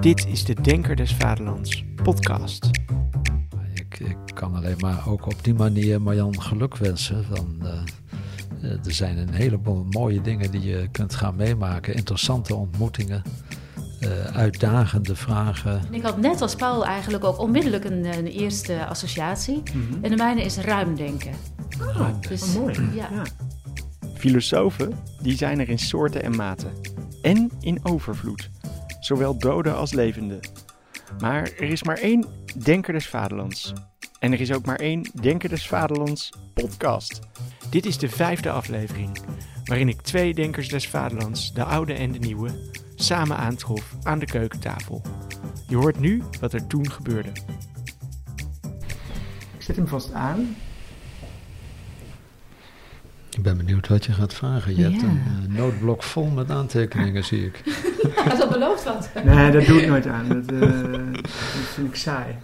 Dit is de Denker des Vaderlands podcast. Ik, ik kan alleen maar ook op die manier Marjan geluk wensen. Van, eh, er zijn een heleboel mooie dingen die je kunt gaan meemaken. Interessante ontmoetingen. eh, uitdagende vragen. En ik had net als Paul eigenlijk ook onmiddellijk een, een eerste associatie. En de mijne is ruim denken. Dus, mooi. Ja. Ja. Filosofen die zijn er in soorten en maten. En in overvloed. Zowel doden als levenden. Maar er is maar één Denker des Vaderlands. En er is ook maar één Denker des Vaderlands podcast. Dit is de vijfde aflevering, waarin ik twee Denkers des Vaderlands, de oude en de nieuwe, samen aantrof aan de keukentafel. Je hoort nu wat er toen gebeurde. Ik zet hem vast aan. Ik ben benieuwd wat je gaat vragen. Je hebt een eh, noodblok vol met aantekeningen, zie ik. Had dat beloofd wat? Nee, dat doe ik nooit aan. Dat, dat vind ik saai.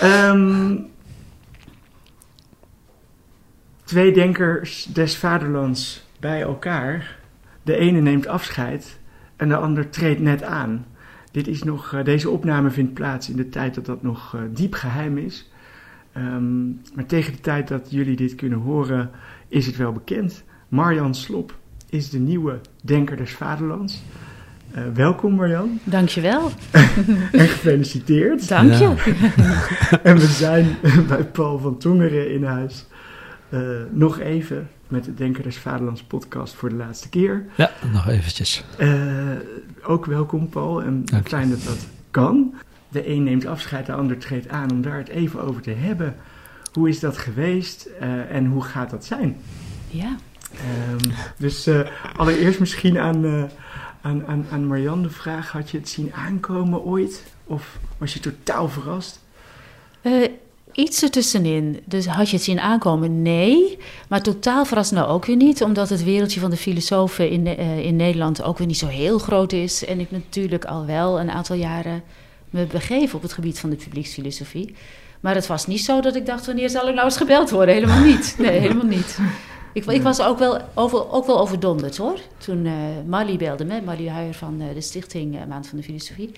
Ehm, twee denkers des vaderlands bij elkaar. De ene neemt afscheid en de ander treedt net aan. Dit is nog, eh, deze opname vindt plaats in de tijd dat dat nog eh, diep geheim is. Ehm, maar tegen de tijd dat jullie dit kunnen horen, is het wel bekend. Marjan Slop is de nieuwe denker des vaderlands. Eh, welkom Marjan Dankjewel. en gefeliciteerd. Dank je. Ja. En we zijn bij Paul van Tongeren in huis. Eh, nog even met de Denker des Vaderlands podcast voor de laatste keer. Ja, nog eventjes. Eh, ook welkom Paul en Dank je. fijn dat dat kan. De een neemt afscheid, de ander treedt aan om daar het even over te hebben. Hoe is dat geweest eh, en hoe gaat dat zijn? Ja. Ehm, dus eh, allereerst misschien aan, eh aan, aan, de vraag: had je het zien aankomen ooit? Of was je totaal verrast? Eh, iets ertussenin. Dus had je het zien aankomen? Nee. Maar totaal verrast nou ook weer niet. Omdat het wereldje van de filosofen in, eh, in Nederland ook weer niet zo heel groot is. En ik natuurlijk al wel een aantal jaren me begeef op het gebied van de publieksfilosofie. Maar het was niet zo dat ik dacht, wanneer zal ik nou eens gebeld worden? Helemaal niet. Nee, helemaal niet. Ik, ik was ook wel, over, ook wel overdonderd hoor. Toen eh Mali belde me, Mali Huijer van eh, de stichting eh, Maand van de Filosofie.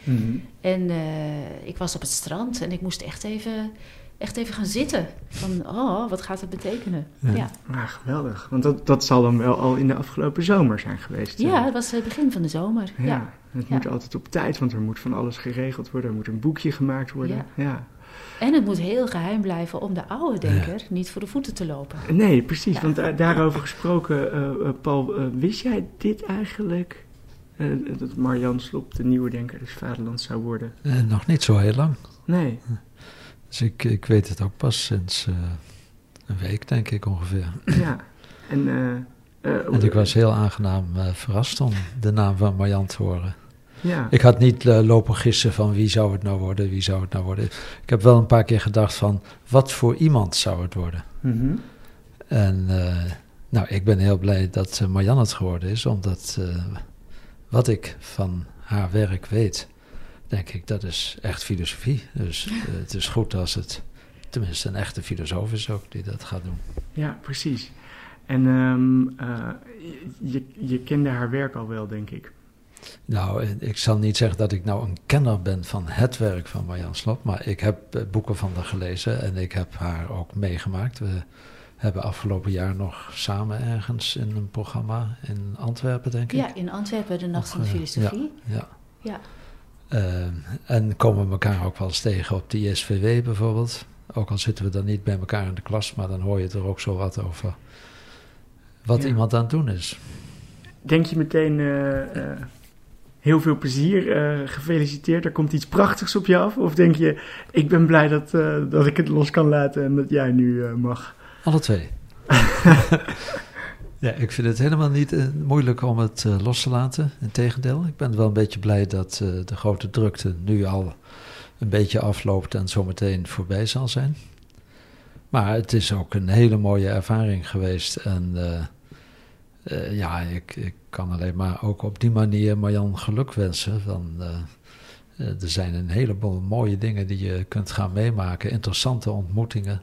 En eh, ik was op het strand en ik moest echt even, echt even gaan zitten. Van, oh, wat gaat het betekenen? Ja. Ja, ja. Ah, geweldig. Want dat, dat zal dan wel al in de afgelopen zomer zijn geweest. eh. het was het begin van de zomer. Ja, Ja. het Ja. moet altijd op tijd, want er moet van alles geregeld worden. Er moet een boekje gemaakt worden. Ja. En het moet heel geheim blijven om de oude denker niet voor de voeten te lopen. Nee, precies. Ja. Want daar- daarover gesproken, eh, eh, Paul, eh, wist jij dit eigenlijk? Dat Marjan Slop de nieuwe denker des Vaderlands zou worden? Eh, nog niet zo heel lang. Nee. Dus ik, ik weet het ook pas sinds eh, een week, denk ik ongeveer. ja. En, eh, eh, En ik was heel aangenaam verrast om de naam van Marjan te horen. Ja. Ik had niet eh, lopen gissen van wie zou het nou worden, wie zou het nou worden. Ik heb wel een paar keer gedacht van wat voor iemand zou het worden. Mhm. En eh, nou, ik ben heel blij dat eh, Marjan het geworden is, omdat wat ik van haar werk weet, denk ik dat is echt filosofie. Dus het is goed als het tenminste een echte filosoof is ook die dat gaat doen. Ja, precies. En ehm, eh, je, je kende haar werk al wel, denk ik. Nou, eh, ik zal niet zeggen dat ik nou een kenner ben van het werk van Marjan Slop, maar ik heb eh, boeken van haar gelezen en ik heb haar ook meegemaakt. We hebben afgelopen jaar nog samen ergens in een programma in Antwerpen, denk ik. Ja, in Antwerpen, de Nacht van de eh, Filosofie. Ja. Ja. En komen we elkaar ook wel eens tegen op de ISVW bijvoorbeeld. Ook al zitten we dan niet bij elkaar in de klas, maar dan hoor je er ook zo wat over wat Ja. iemand aan het doen is. Denk je meteen eh, eh, heel veel plezier, eh, gefeliciteerd, er komt iets prachtigs op je af? Of denk je, ik ben blij dat, eh, dat ik het los kan laten en dat jij nu eh, mag? Alle twee. ja, ik vind het helemaal niet moeilijk om het los te laten. Integendeel, ik ben wel een beetje blij dat de grote drukte nu al een beetje afloopt en zometeen voorbij zal zijn. Maar het is ook een hele mooie ervaring geweest. En ja, ik, ik kan alleen maar ook op die manier Marjan geluk wensen. Van, eh, er zijn een heleboel mooie dingen die je kunt gaan meemaken. Interessante ontmoetingen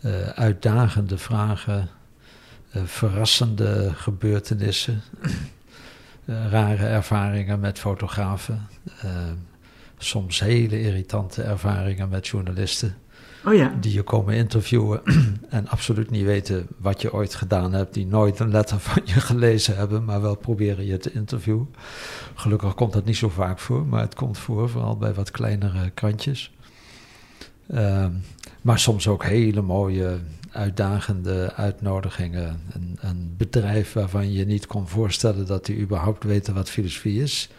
eh, uitdagende vragen, eh, verrassende gebeurtenissen. rare ervaringen met fotografen. soms hele irritante ervaringen met journalisten. Oh ja. Die je komen interviewen en absoluut niet weten wat je ooit gedaan hebt. Die nooit een letter van je gelezen hebben, maar wel proberen je te interviewen. Gelukkig komt dat niet zo vaak voor, maar het komt voor, vooral bij wat kleinere krantjes. Ehm, maar soms ook hele mooie, uitdagende uitnodigingen. Een, een bedrijf waarvan je niet kon voorstellen dat die überhaupt weten wat filosofie is.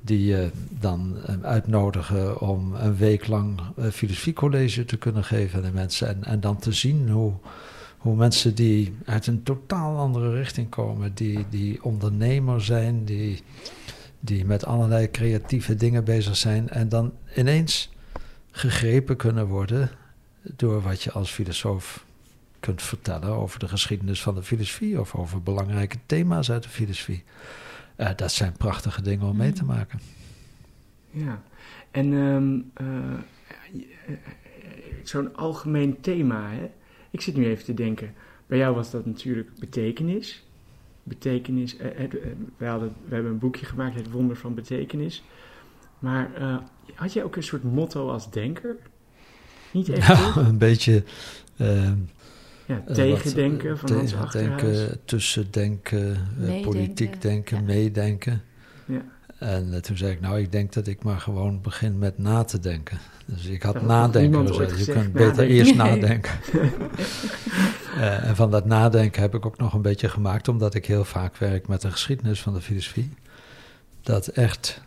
Die je dan eh, uitnodigen om een week lang een filosofiecollege te kunnen geven aan de mensen. En, en dan te zien hoe, hoe mensen die uit een totaal andere richting komen, die, die ondernemer zijn, die, die met allerlei creatieve dingen bezig zijn. En dan ineens gegrepen kunnen worden door wat je als filosoof kunt vertellen over de geschiedenis van de filosofie of over belangrijke thema's uit de filosofie. Eh, dat zijn prachtige dingen om mee te maken. Ja. En ehm, eh, zo'n algemeen thema, hè? Ik zit nu even te denken. Bij jou was dat natuurlijk betekenis. Betekenis. eh, we, hadden, we hebben een boekje gemaakt, Het Wonder van Betekenis. Maar had jij ook een soort motto als denker? Niet echt? Ja, een beetje ehm, Ja, eh, tegendenken wat, van Hans Achterhuis. tussendenken, eh, Meedenken, politiek denken, ja. meedenken. Ja. En eh, toen zei ik, nou, ik denk dat ik maar gewoon begin met na te denken. Dus ik had Dat nadenken gezegd. ooit Je kunt beter eerst Nee. nadenken. Eh, en van dat nadenken heb ik ook nog een beetje gemaakt, omdat ik heel vaak werk met de geschiedenis van de filosofie. Dat echt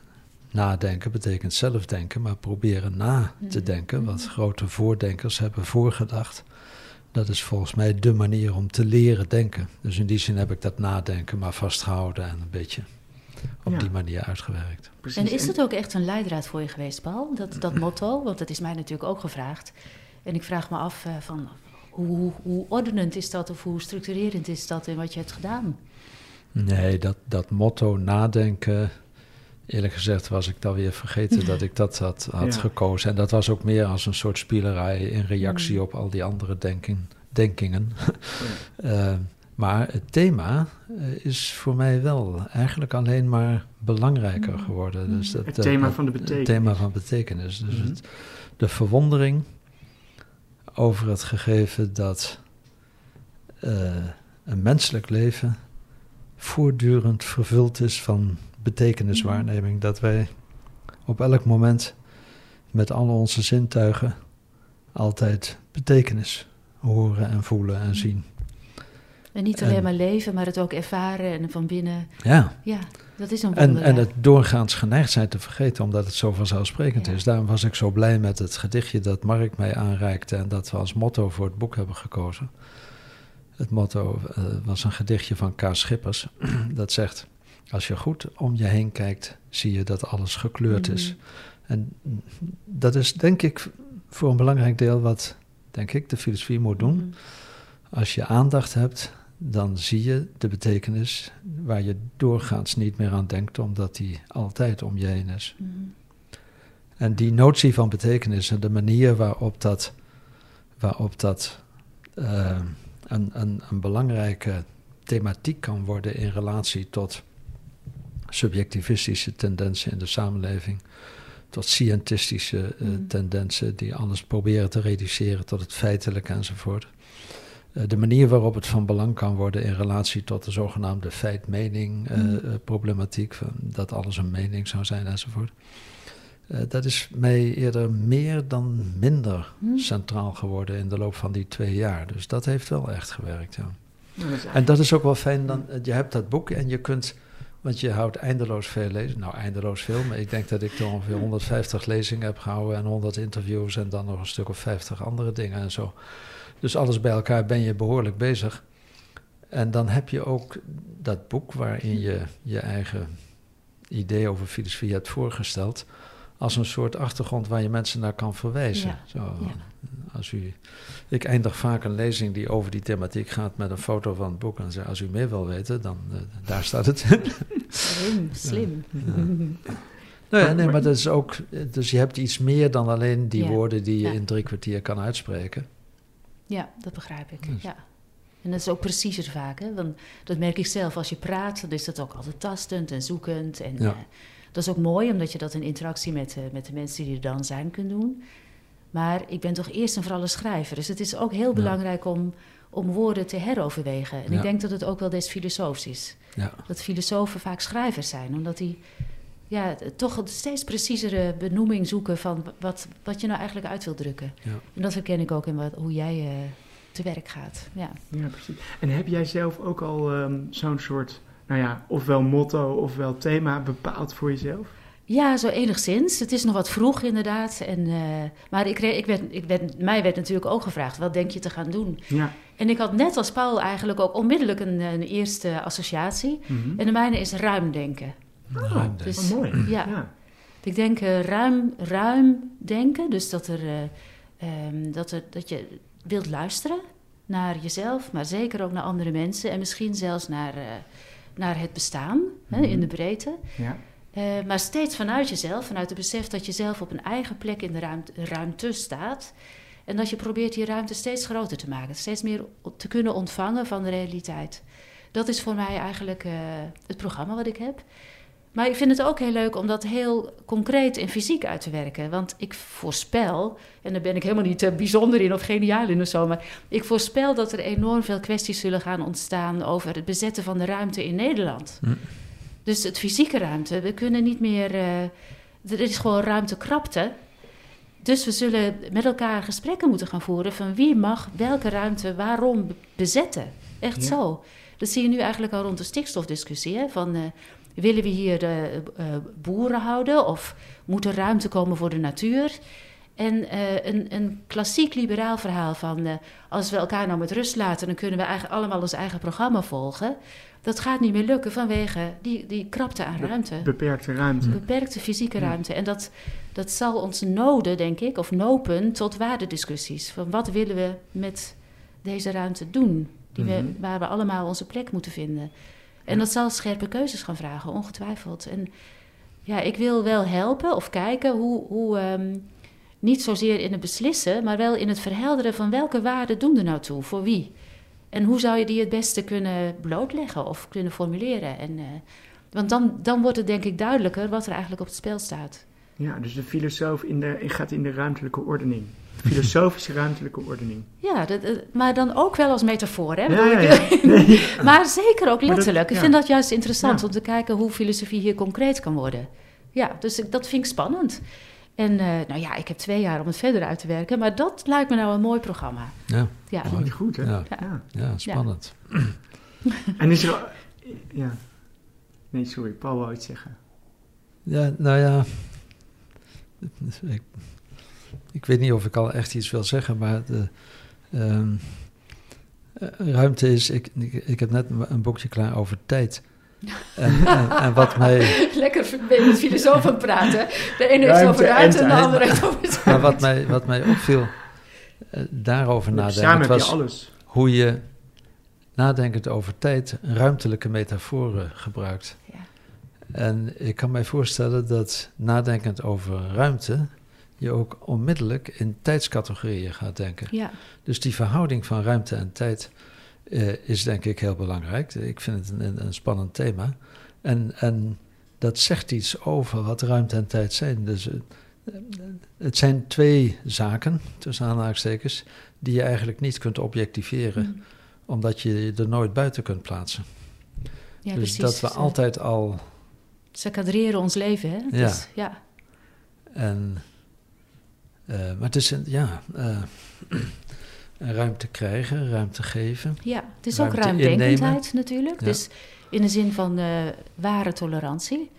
nadenken betekent zelf denken, maar proberen na te Mhm. denken, wat grote voordenkers hebben voorgedacht. Dat is volgens mij de manier om te leren denken. Dus in die zin heb ik dat nadenken maar vastgehouden en een beetje op Ja. die manier uitgewerkt. Precies. En is dat ook echt een leidraad voor je geweest, Paul? Dat, dat motto? Want dat is mij natuurlijk ook gevraagd. En ik vraag me af eh, van hoe, hoe ordenend is dat of hoe structurerend is dat in wat je hebt gedaan? Nee, dat, dat motto nadenken. Eerlijk gezegd was ik dan weer vergeten dat ik dat had, had Ja. gekozen. En dat was ook meer als een soort spielerij in reactie Mm. op al die andere denking, denkingen. Eh, maar het thema eh, is voor mij wel eigenlijk alleen maar belangrijker Mm. geworden. Mm. Dus dat, Het thema dat- van de Het betekenis. thema van betekenis. Dus het, de verwondering over het gegeven dat eh, een menselijk leven voortdurend vervuld is van betekeniswaarneming. Dat wij op elk moment met al onze zintuigen altijd betekenis horen en voelen en zien. En niet alleen En- maar leven, maar het ook ervaren en van binnen. Ja, Ja, dat is een en, wonder. en het doorgaans geneigd zijn te vergeten, omdat het zo vanzelfsprekend Ja. is. Daarom was ik zo blij met het gedichtje dat Mark mij aanreikte en dat we als motto voor het boek hebben gekozen. Het motto eh, was een gedichtje van K. Schippers. dat zegt: Als je goed om je heen kijkt, zie je dat alles gekleurd is. Mhm. En dat is denk ik voor een belangrijk deel wat, denk ik, de filosofie moet doen. Mhm. Als je aandacht hebt, dan zie je de betekenis waar je doorgaans niet meer aan denkt, omdat die altijd om je heen is. Mhm. En die notie van betekenis en de manier waarop dat, waarop dat eh, een, een, een belangrijke thematiek kan worden in relatie tot subjectivistische tendensen in de samenleving, tot scientistische eh, Mhm. tendensen die alles proberen te reduceren tot het feitelijke enzovoort. Eh, de manier waarop het van belang kan worden in relatie tot de zogenaamde feit-mening-problematiek, Mhm. dat alles een mening zou zijn enzovoort. Eh, dat is mij eerder meer dan minder Mhm. centraal geworden in de loop van die twee jaar. Dus dat heeft wel echt gewerkt, ja. Dat En dat is ook wel fijn, dan, eh, je hebt dat boek en je kunt, want je houdt eindeloos veel lezen. Nou, eindeloos veel, maar ik denk dat ik er ongeveer 150 lezingen heb gehouden en 100 interviews en dan nog een stuk of 50 andere dingen en zo. Dus alles bij elkaar ben je behoorlijk bezig. En dan heb je ook dat boek waarin je je eigen idee over filosofie hebt voorgesteld, als een soort achtergrond waar je mensen naar kan verwijzen. Ja, Zo, ja. Als u, ik eindig vaak een lezing die over die thematiek gaat met een foto van het boek en zeg als u meer wil weten, dan eh, daar staat het. Slim, slim. Nou ja, nee, maar dat is ook, dus je hebt iets meer dan alleen die Ja, woorden die je ja. in drie kwartier kan uitspreken. Ja, dat begrijp ik. Dus- Ja. En dat is ook preciezer vaak. Hè? Want dat merk ik zelf. Als je praat, dan is dat ook altijd tastend en zoekend. En Ja. eh, dat is ook mooi, omdat je dat in interactie met, eh, met de mensen die er dan zijn kunt doen. Maar ik ben toch eerst en vooral een schrijver. Dus het is ook heel belangrijk om, om woorden te heroverwegen. En Ja. ik denk dat het ook wel des filosoofs is. Ja. Dat filosofen vaak schrijvers zijn. Omdat die ja, toch een steeds preciezere benoeming zoeken van wat, wat je nou eigenlijk uit wil drukken. Ja. En dat herken ik ook in wat, hoe jij eh, te werk gaat. Ja. Ja, precies. En heb jij zelf ook al ehm, zo'n soort, nou ja, ofwel motto ofwel thema bepaald voor jezelf? Ja, zo enigszins. Het is nog wat vroeg inderdaad. En, eh, maar ik, re- ik werd, ik werd, mij werd natuurlijk ook gevraagd, wat denk je te gaan doen? Ja. En ik had net als Paul eigenlijk ook onmiddellijk een, een eerste associatie. Mhm. En de mijne is ruim denken. Ruimte. dus- Oh, mooi. Ja. ja. Ik denk eh, ruim, ruim denken. Dus dat, er, eh, ehm, dat, er, dat je wilt luisteren naar jezelf, maar zeker ook naar andere mensen. En misschien zelfs naar, eh, naar het bestaan hè, Mhm. in de breedte. Ja. Eh, maar steeds vanuit jezelf, vanuit het besef dat je zelf op een eigen plek in de ruimte, ruimte staat. En dat je probeert die ruimte steeds groter te maken, steeds meer te kunnen ontvangen van de realiteit. Dat is voor mij eigenlijk eh, het programma wat ik heb. Maar ik vind het ook heel leuk om dat heel concreet en fysiek uit te werken. Want ik voorspel, en daar ben ik helemaal niet eh, bijzonder in of geniaal in of zo, maar ik voorspel dat er enorm veel kwesties zullen gaan ontstaan over het bezetten van de ruimte in Nederland. Hm. Dus het fysieke ruimte. We kunnen niet meer. eh, er is gewoon ruimtekrapte. Dus we zullen met elkaar gesprekken moeten gaan voeren van wie mag welke ruimte waarom be- bezetten. Echt Ja. zo. Dat zie je nu eigenlijk al rond de stikstofdiscussie. Hè? Van, eh, willen we hier eh, eh, boeren houden of moet er ruimte komen voor de natuur? En eh, een, een klassiek liberaal verhaal van als we elkaar nou met rust laten, dan kunnen we eigenlijk allemaal ons eigen programma volgen. Dat gaat niet meer lukken vanwege die, die krapte aan ruimte. Beperkte ruimte. Beperkte fysieke ruimte. En dat, dat zal ons noden, denk ik, of nopen tot waardediscussies. Van wat willen we met deze ruimte doen? Die we, Mhm. waar we allemaal onze plek moeten vinden. En dat zal scherpe keuzes gaan vragen, ongetwijfeld. En ja, ik wil wel helpen of kijken hoe, hoe ehm, niet zozeer in het beslissen, maar wel in het verhelderen van welke waarden doen er nou toe, voor wie. En hoe zou je die het beste kunnen blootleggen of kunnen formuleren? En, eh, want dan, dan wordt het denk ik duidelijker wat er eigenlijk op het spel staat. Ja, dus de filosoof in de, gaat in de ruimtelijke ordening. Filosofische ruimtelijke ordening. Ja, dat, eh, maar dan ook wel als metafoor, hè? Ja, Bedoel ja, ik- ja. Maar zeker ook dat- letterlijk. ik vind dat juist interessant Ja. om te kijken hoe filosofie hier concreet kan worden. Ja, dus ik- dat vind ik spannend. En eh, nou ja, ik heb twee jaar om het verder uit te werken, maar dat lijkt me nou een mooi programma. Ja, Ja, Klinkt goed, hè? Ja. ja. ja spannend. En is er... Ja. Nee, sorry. Paul wou iets zeggen. Ja, nou ja. Ik, ik weet niet of ik al echt iets wil zeggen, maar de, ehm, eh, ruimte is. Ik, ik, ik heb net een boekje klaar over tijd. En, en, en wat mij, Lekker met het praten. De ene heeft over ruimte en de andere heeft over maar wat mij, wat mij opviel, eh, daarover Samen nadenken, heb was je alles. hoe je nadenkend over tijd ruimtelijke metaforen gebruikt. Ja. En ik kan mij voorstellen dat nadenkend over ruimte je ook onmiddellijk in tijdscategorieën gaat denken. Ja, Dus die verhouding van ruimte en tijd eh, is denk ik heel belangrijk. Ik vind het een, een, spannend thema. En, en dat zegt iets over wat ruimte en tijd zijn. Dus eh, het zijn twee zaken, tussen aanhalingstekens, die je eigenlijk niet kunt objectiveren, Mm. omdat je je er nooit buiten kunt plaatsen. ja dus precies. dat we Ze- altijd al Ze kadreren ons leven, hè? Ja. Dus, ja. En, eh, maar het is een, ja, eh, ruimte krijgen, ruimte geven. Ja, het is ook ruimdenkendheid natuurlijk. Ja. Dus in de zin van eh, ware tolerantie.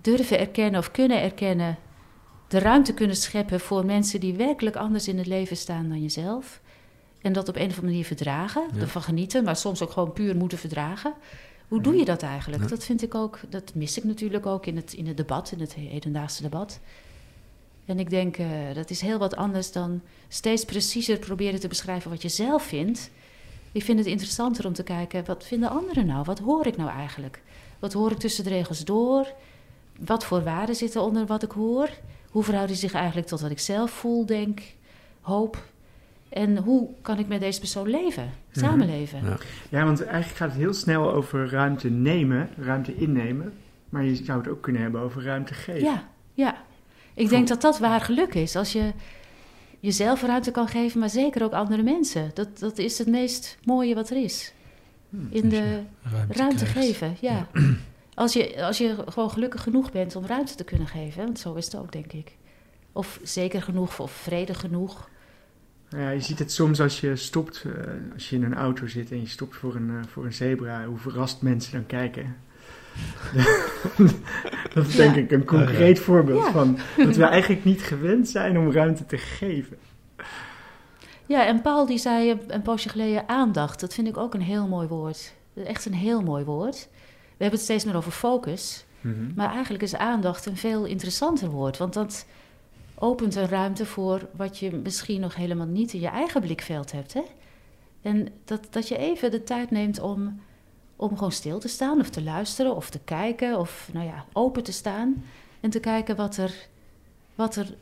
Durven erkennen of kunnen erkennen. De ruimte kunnen scheppen voor mensen die werkelijk anders in het leven staan dan jezelf. En dat op een of andere manier verdragen. Ja. Ervan genieten, maar soms ook gewoon puur moeten verdragen. Hoe doe je dat eigenlijk? Ja. Dat vind ik ook, dat mis ik natuurlijk ook in het, in het debat, in het hedendaagse debat. En ik denk, eh, dat is heel wat anders dan steeds preciezer proberen te beschrijven wat je zelf vindt. Ik vind het interessanter om te kijken, wat vinden anderen nou? Wat hoor ik nou eigenlijk? Wat hoor ik tussen de regels door? Wat voor waarden zitten onder wat ik hoor? Hoe verhouden die zich eigenlijk tot wat ik zelf voel, denk, hoop? En hoe kan ik met deze persoon leven, samenleven? Ja. Ja, want eigenlijk gaat het heel snel over ruimte nemen, ruimte innemen. Maar je zou het ook kunnen hebben over ruimte geven. Ja, ja. Ik denk dat dat waar geluk is. Als je jezelf ruimte kan geven, maar zeker ook andere mensen. Dat, dat is het meest mooie wat er is. In Als de ruimte, geven, ja. Als je, als je gewoon gelukkig genoeg bent om ruimte te kunnen geven, want zo is het ook, denk ik. Of zeker genoeg, of vrede genoeg. Nou Ja, je ziet het soms als je stopt, eh, als je in een auto zit en je stopt voor een, eh, voor een zebra, hoe verrast mensen dan kijken. dat is denk Ja. ik een concreet voorbeeld Ja. van dat we eigenlijk niet gewend zijn om ruimte te geven. Ja, en Paul die zei een- poosje geleden aandacht. Dat vind ik ook een heel mooi woord. Echt een heel mooi woord. We hebben het steeds meer over focus. Maar eigenlijk is aandacht een veel interessanter woord. Want dat opent een ruimte voor wat je misschien nog helemaal niet in je eigen blikveld hebt. Hè? En dat, dat je even de tijd neemt om, om gewoon stil te staan of te luisteren of te kijken. Of nou ja, open te staan en te kijken wat er, wat er,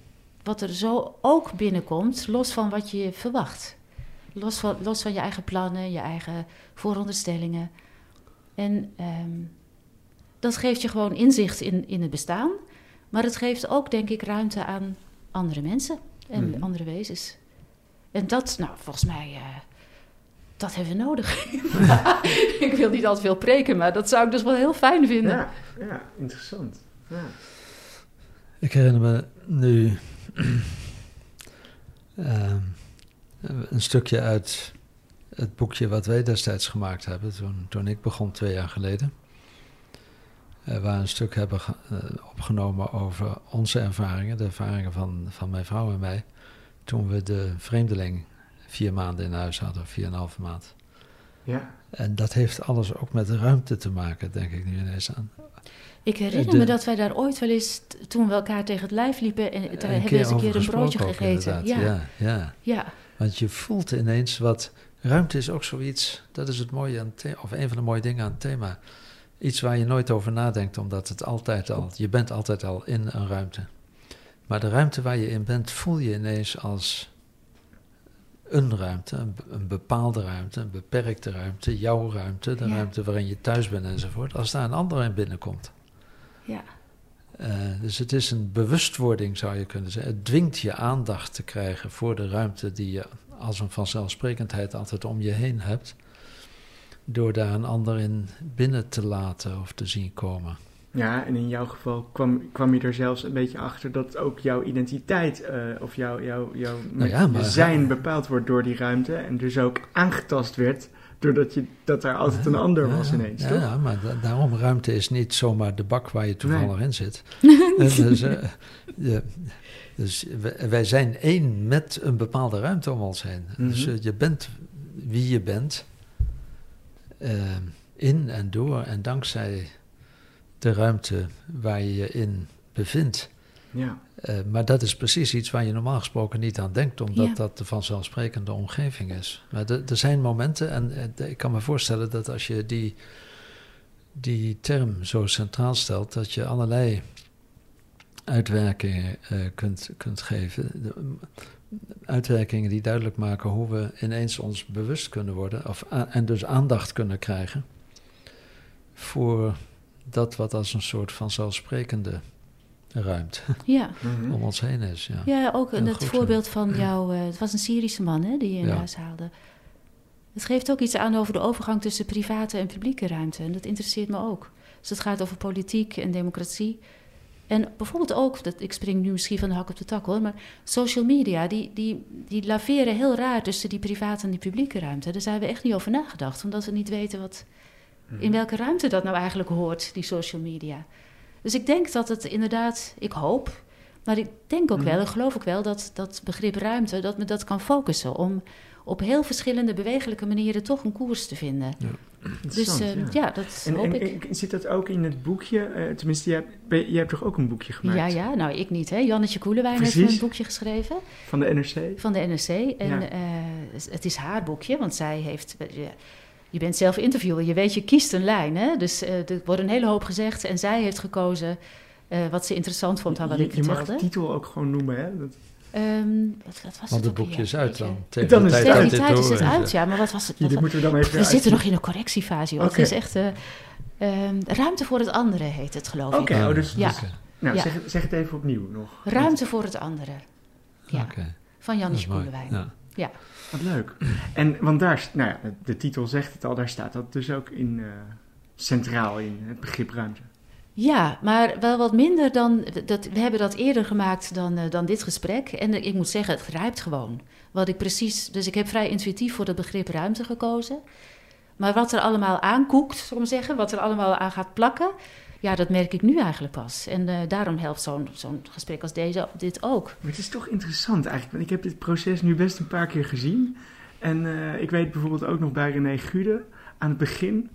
wat er zo ook binnenkomt, los van wat je verwacht. Los van, los van je eigen plannen, je eigen vooronderstellingen. En ehm, dat geeft je gewoon inzicht in, in het bestaan. Maar het geeft ook, denk ik, ruimte aan andere mensen en Mhm. andere wezens. En dat, nou, volgens mij, eh, dat hebben we nodig. ik wil niet altijd veel preken, maar dat zou ik dus wel heel fijn vinden. Ja, ja, interessant. Ja. Ik herinner me nu ehm, een stukje uit het boekje wat wij destijds gemaakt hebben, toen, toen ik begon twee jaar geleden. Eh, waar we een stuk hebben eh, opgenomen over onze ervaringen, de ervaringen van, van mijn vrouw en mij, toen we de vreemdeling vier maanden in huis hadden, vier en een halve maand. ja. En dat heeft alles ook met ruimte te maken, denk ik nu ineens aan. Ik herinner De- me dat wij daar ooit wel eens, toen we elkaar tegen het lijf liepen, en hebben we eens een keer een broodje gegeten. Ja, ja, ja. ja. Want je voelt ineens wat. Ruimte is ook zoiets. Dat is het mooie aan het thema, of een van de mooie dingen aan het thema. Iets waar je nooit over nadenkt, omdat het altijd al. Je bent altijd al in een ruimte. Maar de ruimte waar je in bent, voel je ineens als een ruimte, een, be- een bepaalde ruimte, een beperkte ruimte, jouw ruimte, de Ja. ruimte waarin je thuis bent enzovoort. Als daar een ander in binnenkomt. ja. Eh, dus het is een bewustwording, zou je kunnen zeggen. Het dwingt je aandacht te krijgen voor de ruimte die je als een vanzelfsprekendheid altijd om je heen hebt. Door daar een ander in binnen te laten of te zien komen. Ja, en in jouw geval kwam, kwam je er zelfs een beetje achter dat ook jouw identiteit eh, of jouw, jouw, jouw Nou ja, maar- zijn bepaald wordt door die ruimte en dus ook aangetast werd doordat je, dat er altijd een ander was ineens, ja, toch? Ja, maar da- daarom ruimte is niet zomaar de bak waar je toevallig in zit. En dus, eh, je- dus wij, zijn één met een bepaalde ruimte om ons heen. Dus Mhm. eh, je bent wie je bent, eh, in en door en dankzij de ruimte waar je je in bevindt. Ja. Eh, maar dat is precies iets waar je normaal gesproken niet aan denkt, omdat Ja. dat de vanzelfsprekende omgeving is. Maar er- er zijn momenten, en ik kan me voorstellen dat als je die, die term zo centraal stelt, dat je allerlei uitwerkingen eh, kunt, kunt geven. De, uitwerkingen die duidelijk maken hoe we ineens ons bewust kunnen worden, of, a- en dus aandacht kunnen krijgen voor dat wat als een soort vanzelfsprekende ruimte Ja. Mhm. om ons heen is. Ja. ja, ook Heel het goed, voorbeeld van jou, eh, het was een Syrische man hè, die je in Ja. huis haalde. Het geeft ook iets aan over de overgang tussen private en publieke ruimte. En dat interesseert me ook. Dus het gaat over politiek en democratie. En bijvoorbeeld ook, dat, ik spring nu misschien van de hak op de tak hoor, maar social media, die, die, die laveren heel raar tussen die private en die publieke ruimte. Daar zijn we echt niet over nagedacht, omdat we niet weten wat, in welke ruimte dat nou eigenlijk hoort, die social media. Dus ik denk dat het inderdaad, ik hoop, maar ik denk ook wel, ik geloof ook wel dat dat begrip ruimte, dat me dat kan focussen om op heel verschillende bewegelijke manieren toch een koers te vinden. Dus eh, ja. dat En, hoop en, ik. en zit dat ook in het boekje? Eh, tenminste, jij, hebt toch ook een boekje gemaakt? Ja, ja, nou ik niet. Hè. Jannetje Koelewijn heeft een boekje geschreven Van de NRC? van de NRC. En Ja. eh, het is haar boekje, want zij heeft... Je, bent zelf interviewer, je weet, je kiest een lijn. Hè? Dus eh, er wordt een hele hoop gezegd en zij heeft gekozen eh, wat ze interessant vond aan wat je, ik je mag vertelde. de titel ook gewoon noemen, hè? Dat, Ehm, wat, wat was Want het boekje is uit dan. Tegen Dan de is tijd is het uit, ja. Maar wat was het? Ja, wat moeten we dan even we zitten nog in een correctiefase, joh. Oké. Het is echt... eh, ehm, ruimte voor het andere heet het, geloof Oké, ik. oh, dus, Ja. dus- nou, Ja. zeg, het- zeg het even opnieuw nog. Ruimte voor het andere. Ja, Oké, van mooi. Spoelewijn. Ja. Wat leuk. En, want daar, nou ja, de- titel zegt het al, daar staat dat dus ook in, eh, centraal in, het begrip ruimte. Ja, maar wel wat minder dan. Dat, we hebben dat eerder gemaakt dan, eh, dan dit gesprek. En ik moet zeggen, het grijpt gewoon. Wat ik precies. Dus ik heb vrij intuïtief voor het begrip ruimte gekozen. Maar wat er allemaal aankoekt, ik maar zeggen, wat er allemaal aan gaat plakken. Ja, dat merk ik nu eigenlijk pas. En eh, daarom helpt zo'n gesprek als deze dit ook. Het is toch interessant eigenlijk, want ik heb dit proces nu best een paar keer gezien. En eh, ik weet bijvoorbeeld ook nog bij René Gude aan het begin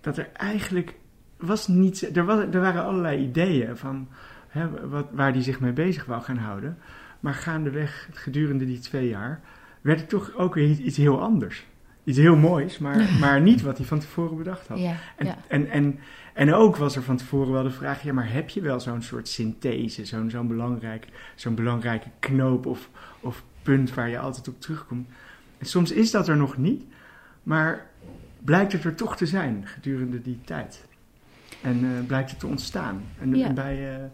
dat er eigenlijk was niet. Er, was, er waren allerlei ideeën van hè, wat, waar hij zich mee bezig wou gaan houden. Maar gaandeweg, gedurende die twee jaar, werd het toch ook weer iets heel anders. Iets heel moois, maar, maar niet wat hij van tevoren bedacht had. Ja, En, ja. en, en, en ook was er van tevoren wel de vraag: ja, maar heb je wel zo'n soort synthese, zo'n zo'n belangrijk, zo'n belangrijke knoop of, of punt waar je altijd op terugkomt? En soms is dat er nog niet, maar blijkt het er toch te zijn gedurende die tijd. En eh, blijkt het te ontstaan. En, Ja. en bij. eh,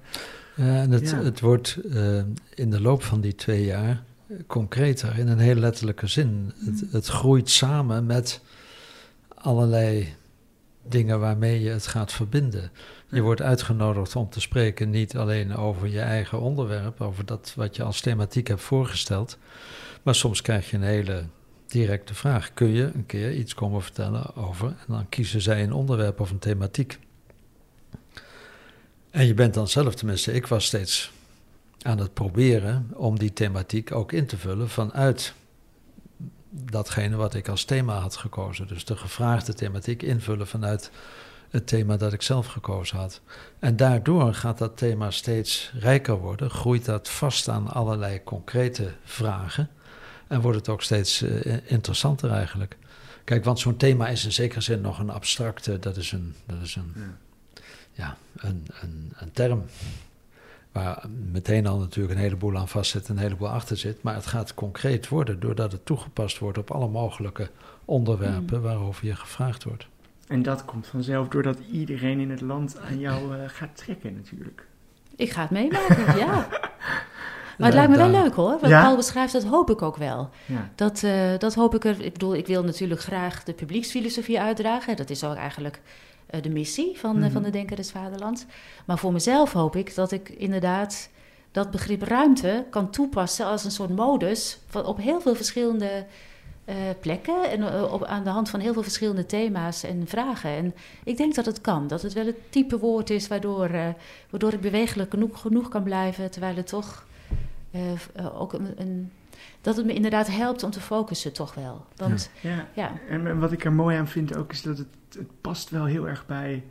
Ja, en het, Ja. het wordt eh, in de loop van die twee jaar concreter in een heel letterlijke zin. Het, het groeit samen met allerlei dingen waarmee je het gaat verbinden. Je wordt uitgenodigd om te spreken niet alleen over je eigen onderwerp, over dat wat je als thematiek hebt voorgesteld, maar soms krijg je een hele directe vraag. Kun je een keer iets komen vertellen over? En dan kiezen zij een onderwerp of een thematiek. En je bent dan zelf, tenminste, ik was steeds aan het proberen om die thematiek ook in te vullen vanuit datgene wat ik als thema had gekozen. Dus de gevraagde thematiek invullen vanuit het thema dat ik zelf gekozen had. En daardoor gaat dat thema steeds rijker worden, groeit dat vast aan allerlei concrete vragen en wordt het ook steeds eh, interessanter eigenlijk. Kijk, want zo'n thema is in zekere zin nog een abstracte, dat is een, dat is een, ja. ja, een, een, een term waar meteen al natuurlijk een heleboel aan vastzit en een heleboel achter zit. Maar het gaat concreet worden doordat het toegepast wordt op alle mogelijke onderwerpen Mm. waarover je gevraagd wordt. En dat komt vanzelf doordat iedereen in het land aan jou eh, gaat trekken, natuurlijk. Ik ga het meemaken, ja. Maar het lijkt me wel leuk hoor. Wat Ja? Paul beschrijft, dat hoop ik ook wel. Ja. Dat, eh, dat hoop ik er. Ik bedoel, ik wil natuurlijk graag de publieksfilosofie uitdragen. Dat is ook eigenlijk de missie van, eh, Mhm. van de Denker des Vaderlands. Maar voor mezelf hoop ik dat ik inderdaad dat begrip ruimte kan toepassen als een soort modus van, op heel veel verschillende eh, plekken en eh, op, aan de hand van heel veel verschillende thema's en vragen. En ik denk dat het kan, dat het wel het type woord is waardoor, eh, waardoor ik bewegelijk genoeg, genoeg kan blijven, terwijl het toch eh, eh, ook een, een dat het me inderdaad helpt om te focussen, toch wel. Want Ja, ja, en, en wat ik er mooi aan vind ook is dat het, het past wel heel erg bij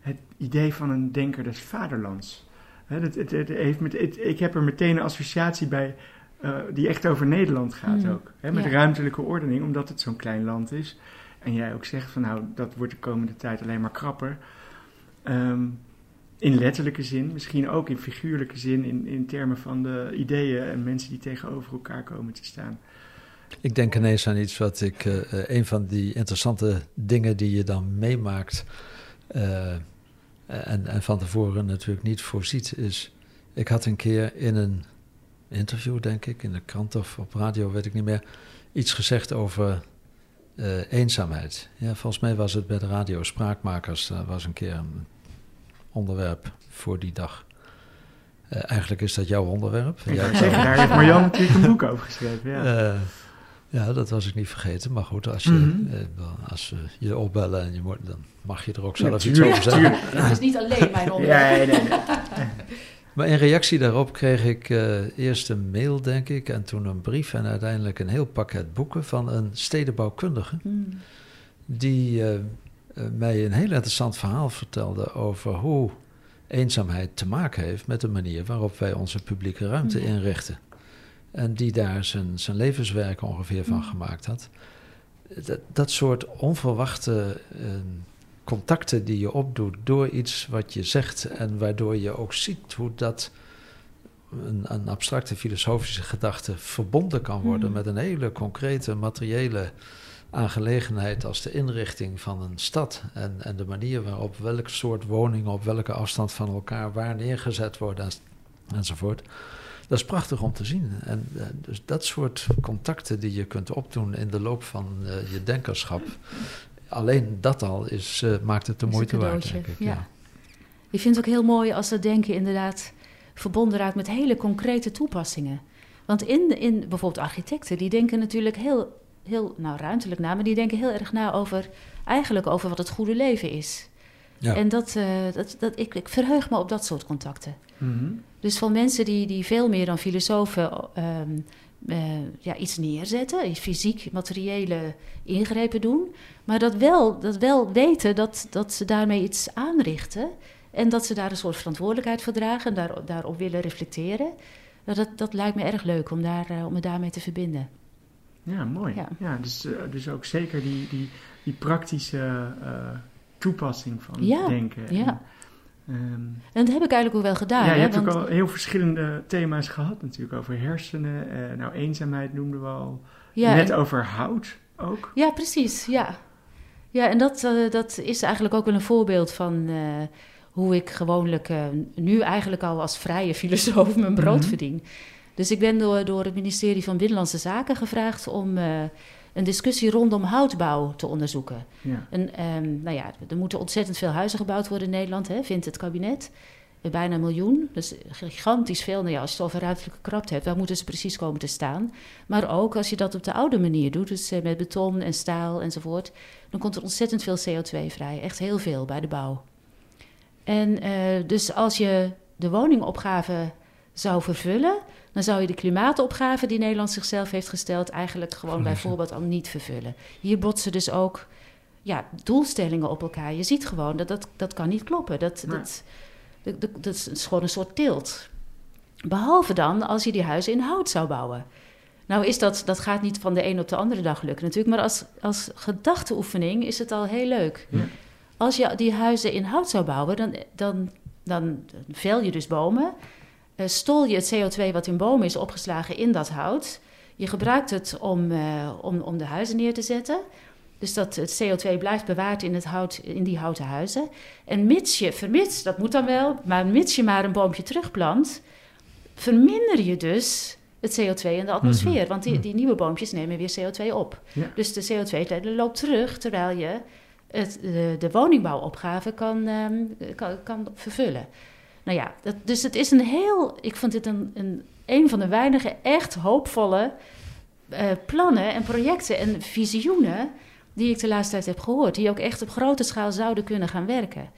het idee van een denker des vaderlands. Hè, het, het, het heeft met, het- ik heb er meteen een associatie bij eh, die echt over Nederland gaat Mm, ook. Hè, met ja. ruimtelijke ordening, omdat het zo'n klein land is. En jij ook zegt van nou, dat wordt de komende tijd alleen maar krapper. Ehm, in letterlijke zin, misschien ook in figuurlijke zin, in, in termen van de ideeën en mensen die tegenover elkaar komen te staan. Ik denk ineens aan iets wat ik, eh, een van die interessante dingen die je dan meemaakt eh, en, en van tevoren natuurlijk niet voorziet, is, ik had een keer in een interview, denk ik, in de krant of op radio, weet ik niet meer, iets gezegd over eh, eenzaamheid. Ja, volgens mij was het bij de radio Spraakmakers, was een keer een onderwerp voor die dag. Eh, eigenlijk is dat jouw onderwerp. Ik zeggen, daar heeft Marjan natuurlijk een boek over geschreven. Ja. eh, ja, dat was ik niet vergeten. Maar goed, als je, Mhm. eh, als ze je opbellen en je moet, dan mag je er ook zelf Ja, iets over zeggen. het is niet alleen mijn Ja, onderwerp. nee, nee. Maar in reactie daarop kreeg ik eh, eerst een mail, denk ik, en toen een brief en uiteindelijk een heel pakket boeken van een stedenbouwkundige. Hmm. Die mij een heel interessant verhaal vertelde over hoe eenzaamheid te maken heeft met de manier waarop wij onze publieke ruimte Ja. inrichten. En die daar zijn, zijn levenswerk ongeveer van gemaakt had. Dat, dat soort onverwachte eh, contacten die je opdoet door iets wat je zegt en waardoor je ook ziet hoe dat een, een abstracte filosofische gedachte verbonden kan worden Mhm. met een hele concrete materiële aangelegenheid als de inrichting van een stad en, en de manier waarop welk soort woningen op welke afstand van elkaar waar neergezet worden en, enzovoort. Dat is prachtig om te zien. En eh, dus dat soort contacten die je kunt opdoen in de loop van eh, je denkerschap, alleen dat al is, eh, maakt het de moeite waard, denk ik. ja. Ik vind het ook heel mooi als dat denken inderdaad verbonden raakt met hele concrete toepassingen. Want in, in bijvoorbeeld architecten, die denken natuurlijk heel, heel nou, ruimtelijk na, maar die denken heel erg na over eigenlijk over wat het goede leven is. Ja. En dat, eh, dat, dat, ik, ik verheug me op dat soort contacten. Mhm. Dus van mensen die, die veel meer dan filosofen ehm, eh, ja, iets neerzetten, fysiek, materiële ingrepen doen, maar dat wel, dat wel weten dat, dat ze daarmee iets aanrichten en dat ze daar een soort verantwoordelijkheid voor dragen en daar, daarop willen reflecteren. Nou, dat, dat lijkt me erg leuk om, daar, eh, om me daarmee te verbinden. Ja, mooi. Ja. Ja. dus, eh, dus ook zeker die, die, die praktische eh, toepassing van Ja, denken. ja. En, ehm, En dat heb ik eigenlijk ook wel gedaan. ja, je hè, hebt want- ook al heel verschillende thema's gehad natuurlijk. Over hersenen, eh, nou eenzaamheid noemden we al. ja, Net en- over hout ook. Ja, precies. Ja, ja en dat, eh, dat is eigenlijk ook wel een voorbeeld van hoe ik gewoonlijk nu eigenlijk al als vrije filosoof mijn brood Mhm. verdien. Dus ik ben door, door het ministerie van Binnenlandse Zaken gevraagd om eh, een discussie rondom houtbouw te onderzoeken. Ja. En, ehm, nou ja, er moeten ontzettend veel huizen gebouwd worden in Nederland, hè, vindt het kabinet. Eh, Bijna een miljoen, dus gigantisch veel. Nou ja, als je het over ruimtelijke krapte hebt, waar moeten ze precies komen te staan? Maar ook als je dat op de oude manier doet, dus eh, met beton en staal enzovoort, dan komt er ontzettend veel CO2 vrij. Echt heel veel bij de bouw. En eh, dus als je de woningopgave zou vervullen, dan zou je de klimaatopgave die Nederland zichzelf heeft gesteld, eigenlijk gewoon bijvoorbeeld al niet vervullen. Hier botsen dus ook ja, doelstellingen op elkaar. Je ziet gewoon dat dat, dat kan niet kloppen. Dat, Nee. dat, dat, dat, dat is gewoon een soort tilt. Behalve dan als je die huizen in hout zou bouwen. Nou, is dat, dat gaat niet van de een op de andere dag lukken natuurlijk, maar als, als gedachteoefening is het al heel leuk. Ja. Als je die huizen in hout zou bouwen, dan, dan, dan vel je dus bomen. Eh, stol je het CO2 wat in bomen is opgeslagen in dat hout. Je gebruikt het om, eh, om, om de huizen neer te zetten. Dus dat het CO2 blijft bewaard in, het hout, in die houten huizen. En mits je, vermits, dat moet dan wel, maar mits je maar een boompje terugplant, verminder je dus het CO2 in de atmosfeer. Want die, die nieuwe boompjes nemen weer CO2 op. Ja. Dus de CO2 loopt terug, terwijl je het, de, de woningbouwopgave kan, ehm, kan, kan vervullen. Nou ja, dat, dus het is een heel, ik vond dit een, een, een van de weinige echt hoopvolle eh, plannen en projecten en visioenen die ik de laatste tijd heb gehoord, die ook echt op grote schaal zouden kunnen gaan werken.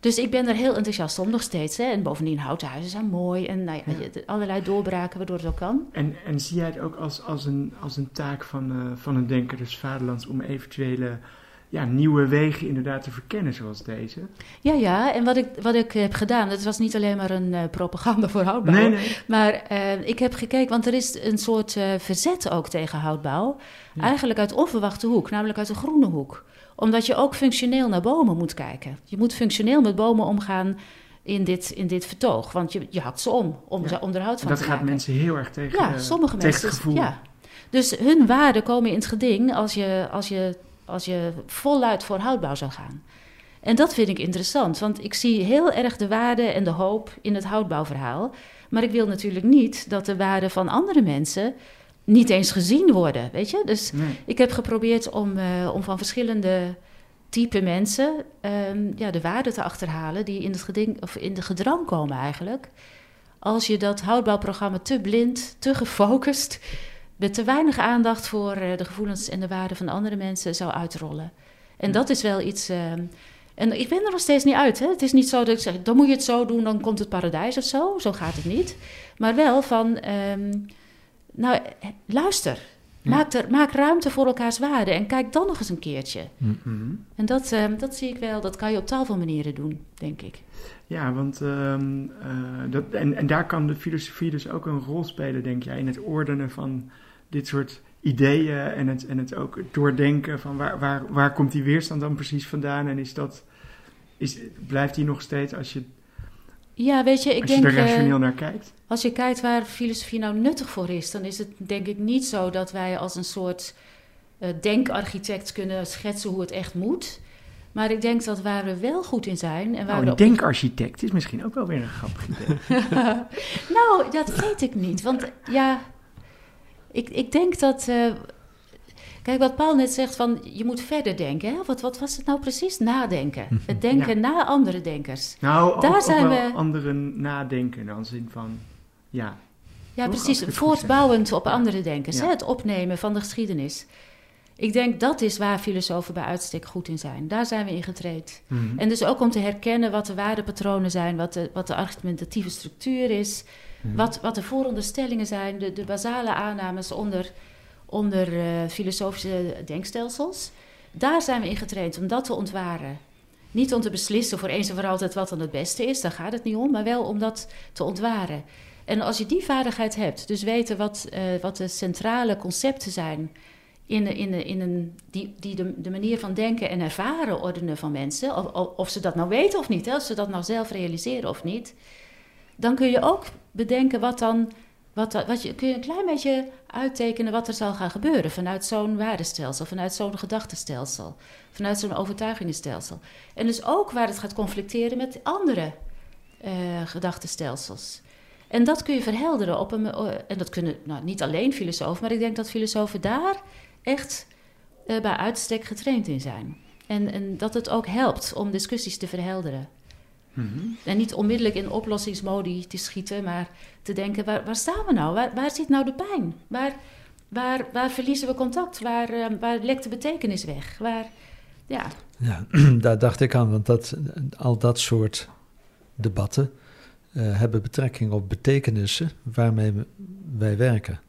Dus ik ben er heel enthousiast om nog steeds. Hè? En bovendien, houten huizen zijn mooi. En nou ja, allerlei doorbraken waardoor het ook kan. En, en zie jij het ook als, als, een, als een taak van, eh, van een denker des vaderlands om eventuele ja, nieuwe wegen inderdaad te verkennen zoals deze? Ja, ja. En wat ik, wat ik heb gedaan, dat was niet alleen maar een eh, propaganda voor houtbouw. Nee, nee. Maar eh, ik heb gekeken, want er is een soort eh, verzet ook tegen houtbouw. Ja. Eigenlijk uit onverwachte hoek, namelijk uit de groene hoek. Omdat je ook functioneel naar bomen moet kijken. Je moet functioneel met bomen omgaan in dit, in dit vertoog. Want je, je hakt ze om, om Ja. ze onderhoud van Dat te gaat maken. mensen heel erg tegen, Ja, sommige tegen mensen. het gevoel. Ja. Dus hun waarden komen in het geding als je, als, je, als je voluit voor houtbouw zou gaan. En dat vind ik interessant, want ik zie heel erg de waarde en de hoop in het houtbouwverhaal. Maar ik wil natuurlijk niet dat de waarden van andere mensen niet eens gezien worden, weet je? Dus Nee. ik heb geprobeerd om, eh, om van verschillende type mensen ehm, ja, de waarden te achterhalen die in, het geding, of in de gedrang komen eigenlijk. Als je dat houtbouwprogramma te blind, te gefocust, met te weinig aandacht voor eh, de gevoelens en de waarden van andere mensen zou uitrollen. En Ja. dat is wel iets. ehm, en ik ben er nog steeds niet uit. Hè? Het is niet zo dat ik zeg, dan moet je het zo doen, dan komt het paradijs of zo. Zo gaat het niet. Maar wel van, ehm, nou, eh, luister. Ja. Maak, er, maak ruimte voor elkaars waarden en kijk dan nog eens een keertje. Mhm. En dat, ehm, dat zie ik wel, dat kan je op tal van manieren doen, denk ik. Ja, want ehm, eh, dat, en, en daar kan de filosofie dus ook een rol spelen, denk jij, in het ordenen van dit soort ideeën en het, en het ook doordenken van waar, waar, waar komt die weerstand dan precies vandaan en is dat, is, blijft die nog steeds als je Ja, weet je, ik als denk... je er eh, rationeel naar kijkt. Als je kijkt waar filosofie nou nuttig voor is, dan is het denk ik niet zo dat wij als een soort eh, denkarchitect kunnen schetsen hoe het echt moet. Maar ik denk dat waar we wel goed in zijn en waar Nou, we een op- denkarchitect is misschien ook wel weer een grappig idee. nou, dat weet ik niet. Want ja, ik, ik denk dat. eh, kijk, wat Paul net zegt van je moet verder denken. Hè? Wat, wat was het nou precies? Nadenken. Het denken Ja. na andere denkers. Nou, Daar ook zijn we- anderen nadenken dan zin van, ja. Ja, Toch? Precies. Voortbouwend op andere denkers. Ja. Hè? Het opnemen van de geschiedenis. Ik denk dat is waar filosofen bij uitstek goed in zijn. Daar zijn we in getraind. Mhm. En dus ook om te herkennen wat de waardepatronen zijn, wat de, wat de argumentatieve structuur is, Mhm. wat, wat de vooronderstellingen zijn, de, de basale aannames onder, onder eh, filosofische denkstelsels. Daar zijn we in getraind om dat te ontwaren. Niet om te beslissen voor eens en voor altijd wat dan het beste is, daar gaat het niet om, maar wel om dat te ontwaren. En als je die vaardigheid hebt, dus weten wat, eh, wat de centrale concepten zijn in, in, in een, die, die de, de manier van denken en ervaren ordenen van mensen, of, of, ze dat nou weten of niet, hè, of ze dat nou zelf realiseren of niet, dan kun je ook bedenken wat dan, wat, wat je, kun je een klein beetje uittekenen wat er zal gaan gebeuren vanuit zo'n waardestelsel, vanuit zo'n gedachtenstelsel, vanuit zo'n overtuigingenstelsel. En dus ook waar het gaat conflicteren met andere eh gedachtenstelsels. En dat kun je verhelderen op een. eh, En dat kunnen nou, niet alleen filosofen, maar ik denk dat filosofen daar echt eh, bij uitstek getraind in zijn. En, en dat het ook helpt om discussies te verhelderen. Mhm. En niet onmiddellijk in oplossingsmodi te schieten, maar te denken: waar, waar staan we nou? Waar, waar zit nou de pijn? Waar, waar, waar verliezen we contact? Waar, eh, waar lekt de betekenis weg? Waar, ja, Ja, daar dacht ik aan, want dat, al dat soort debatten eh, hebben betrekking op betekenissen waarmee wij werken.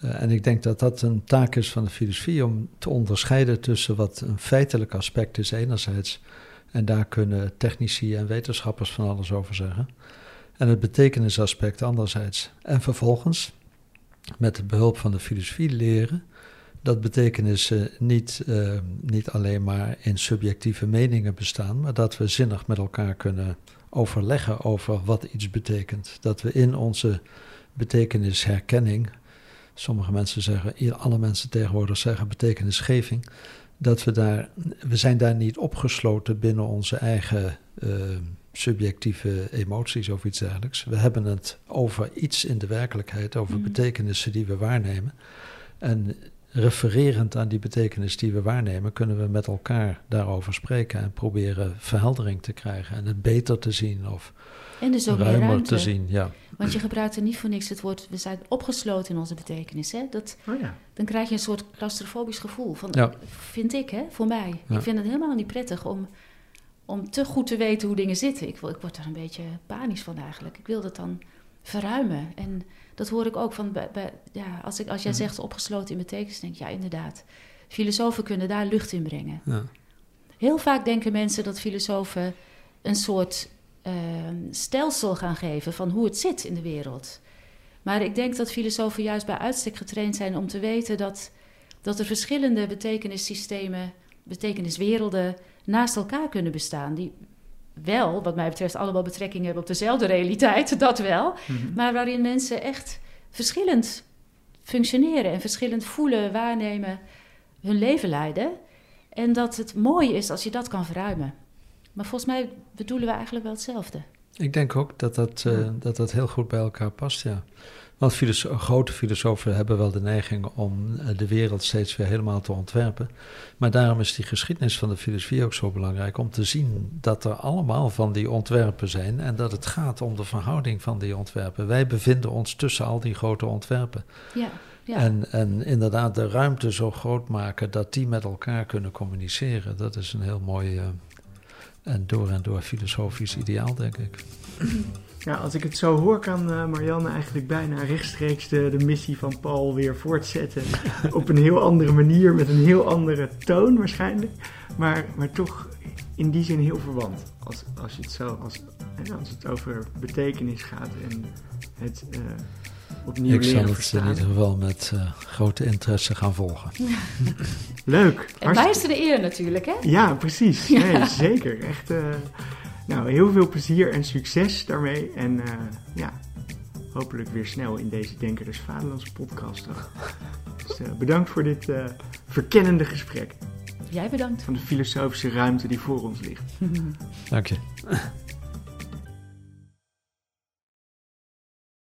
Eh, en ik denk dat dat een taak is van de filosofie om te onderscheiden tussen wat een feitelijk aspect is enerzijds, en daar kunnen technici en wetenschappers van alles over zeggen, en het betekenisaspect anderzijds. En vervolgens, met de behulp van de filosofie, leren dat betekenissen niet, eh, niet alleen maar in subjectieve meningen bestaan, maar dat we zinnig met elkaar kunnen overleggen over wat iets betekent. Dat we in onze betekenisherkenning, sommige mensen zeggen, alle mensen tegenwoordig zeggen betekenisgeving, dat we daar, we zijn daar niet opgesloten binnen onze eigen eh, subjectieve emoties of iets dergelijks. We hebben het over iets in de werkelijkheid, over Mhm. betekenissen die we waarnemen. En refererend aan die betekenis die we waarnemen, kunnen we met elkaar daarover spreken en proberen verheldering te krijgen en het beter te zien of en dus ook ruimer te zien. Ja. Want je gebruikt er niet voor niks het woord, we zijn opgesloten in onze betekenis. Hè? Dat, Oh ja. dan krijg je een soort claustrofobisch gevoel. Van, Ja. Vind ik, hè, voor mij. Ja. Ik vind het helemaal niet prettig om, om te goed te weten hoe dingen zitten. Ik, ik word daar een beetje panisch van eigenlijk. Ik wil dat dan verruimen. En dat hoor ik ook van, bij, bij- ja, als, ik, als jij Mhm. zegt opgesloten in betekenis, denk ik, ja, inderdaad. Filosofen kunnen daar lucht in brengen. Ja. Heel vaak denken mensen dat filosofen een soort ehm, stelsel gaan geven van hoe het zit in de wereld. Maar ik denk dat filosofen juist bij uitstek getraind zijn om te weten dat, dat er verschillende betekenissystemen, betekeniswerelden naast elkaar kunnen bestaan. Die wel, wat mij betreft, allemaal betrekking hebben op dezelfde realiteit, dat wel. Mhm. Maar waarin mensen echt verschillend functioneren en verschillend voelen, waarnemen, hun leven leiden. En dat het mooi is als je dat kan verruimen. Maar volgens mij bedoelen we eigenlijk wel hetzelfde. Ik denk ook dat dat, eh, Ja. dat dat heel goed bij elkaar past, ja. Want filoso- grote filosofen hebben wel de neiging om eh, de wereld steeds weer helemaal te ontwerpen. Maar daarom is die geschiedenis van de filosofie ook zo belangrijk om te zien dat er allemaal van die ontwerpen zijn en dat het gaat om de verhouding van die ontwerpen. Wij bevinden ons tussen al die grote ontwerpen. Ja, ja. En, en inderdaad de ruimte zo groot maken dat die met elkaar kunnen communiceren. Dat is een heel mooi eh, en door en door filosofisch ideaal, denk ik. Ja, als ik het zo hoor, kan eh, Marianne eigenlijk bijna rechtstreeks de, missie van Paul weer voortzetten. op een heel andere manier, met een heel andere toon waarschijnlijk. Maar, maar toch in die zin heel verwant. Als, als, je het zo, als, als het over betekenis gaat en het eh, opnieuw Ik zal leren het in ieder geval met eh, grote interesse gaan volgen. Leuk. en mij is er de eer natuurlijk, hè? Ja, precies. Nee, zeker. Echt. eh, Nou, heel veel plezier en succes daarmee. En ja, hopelijk weer snel in deze Denker des Vaderlands podcast. Dus bedankt voor dit verkennende gesprek. Jij bedankt. Van de filosofische ruimte die voor ons ligt. Dank je.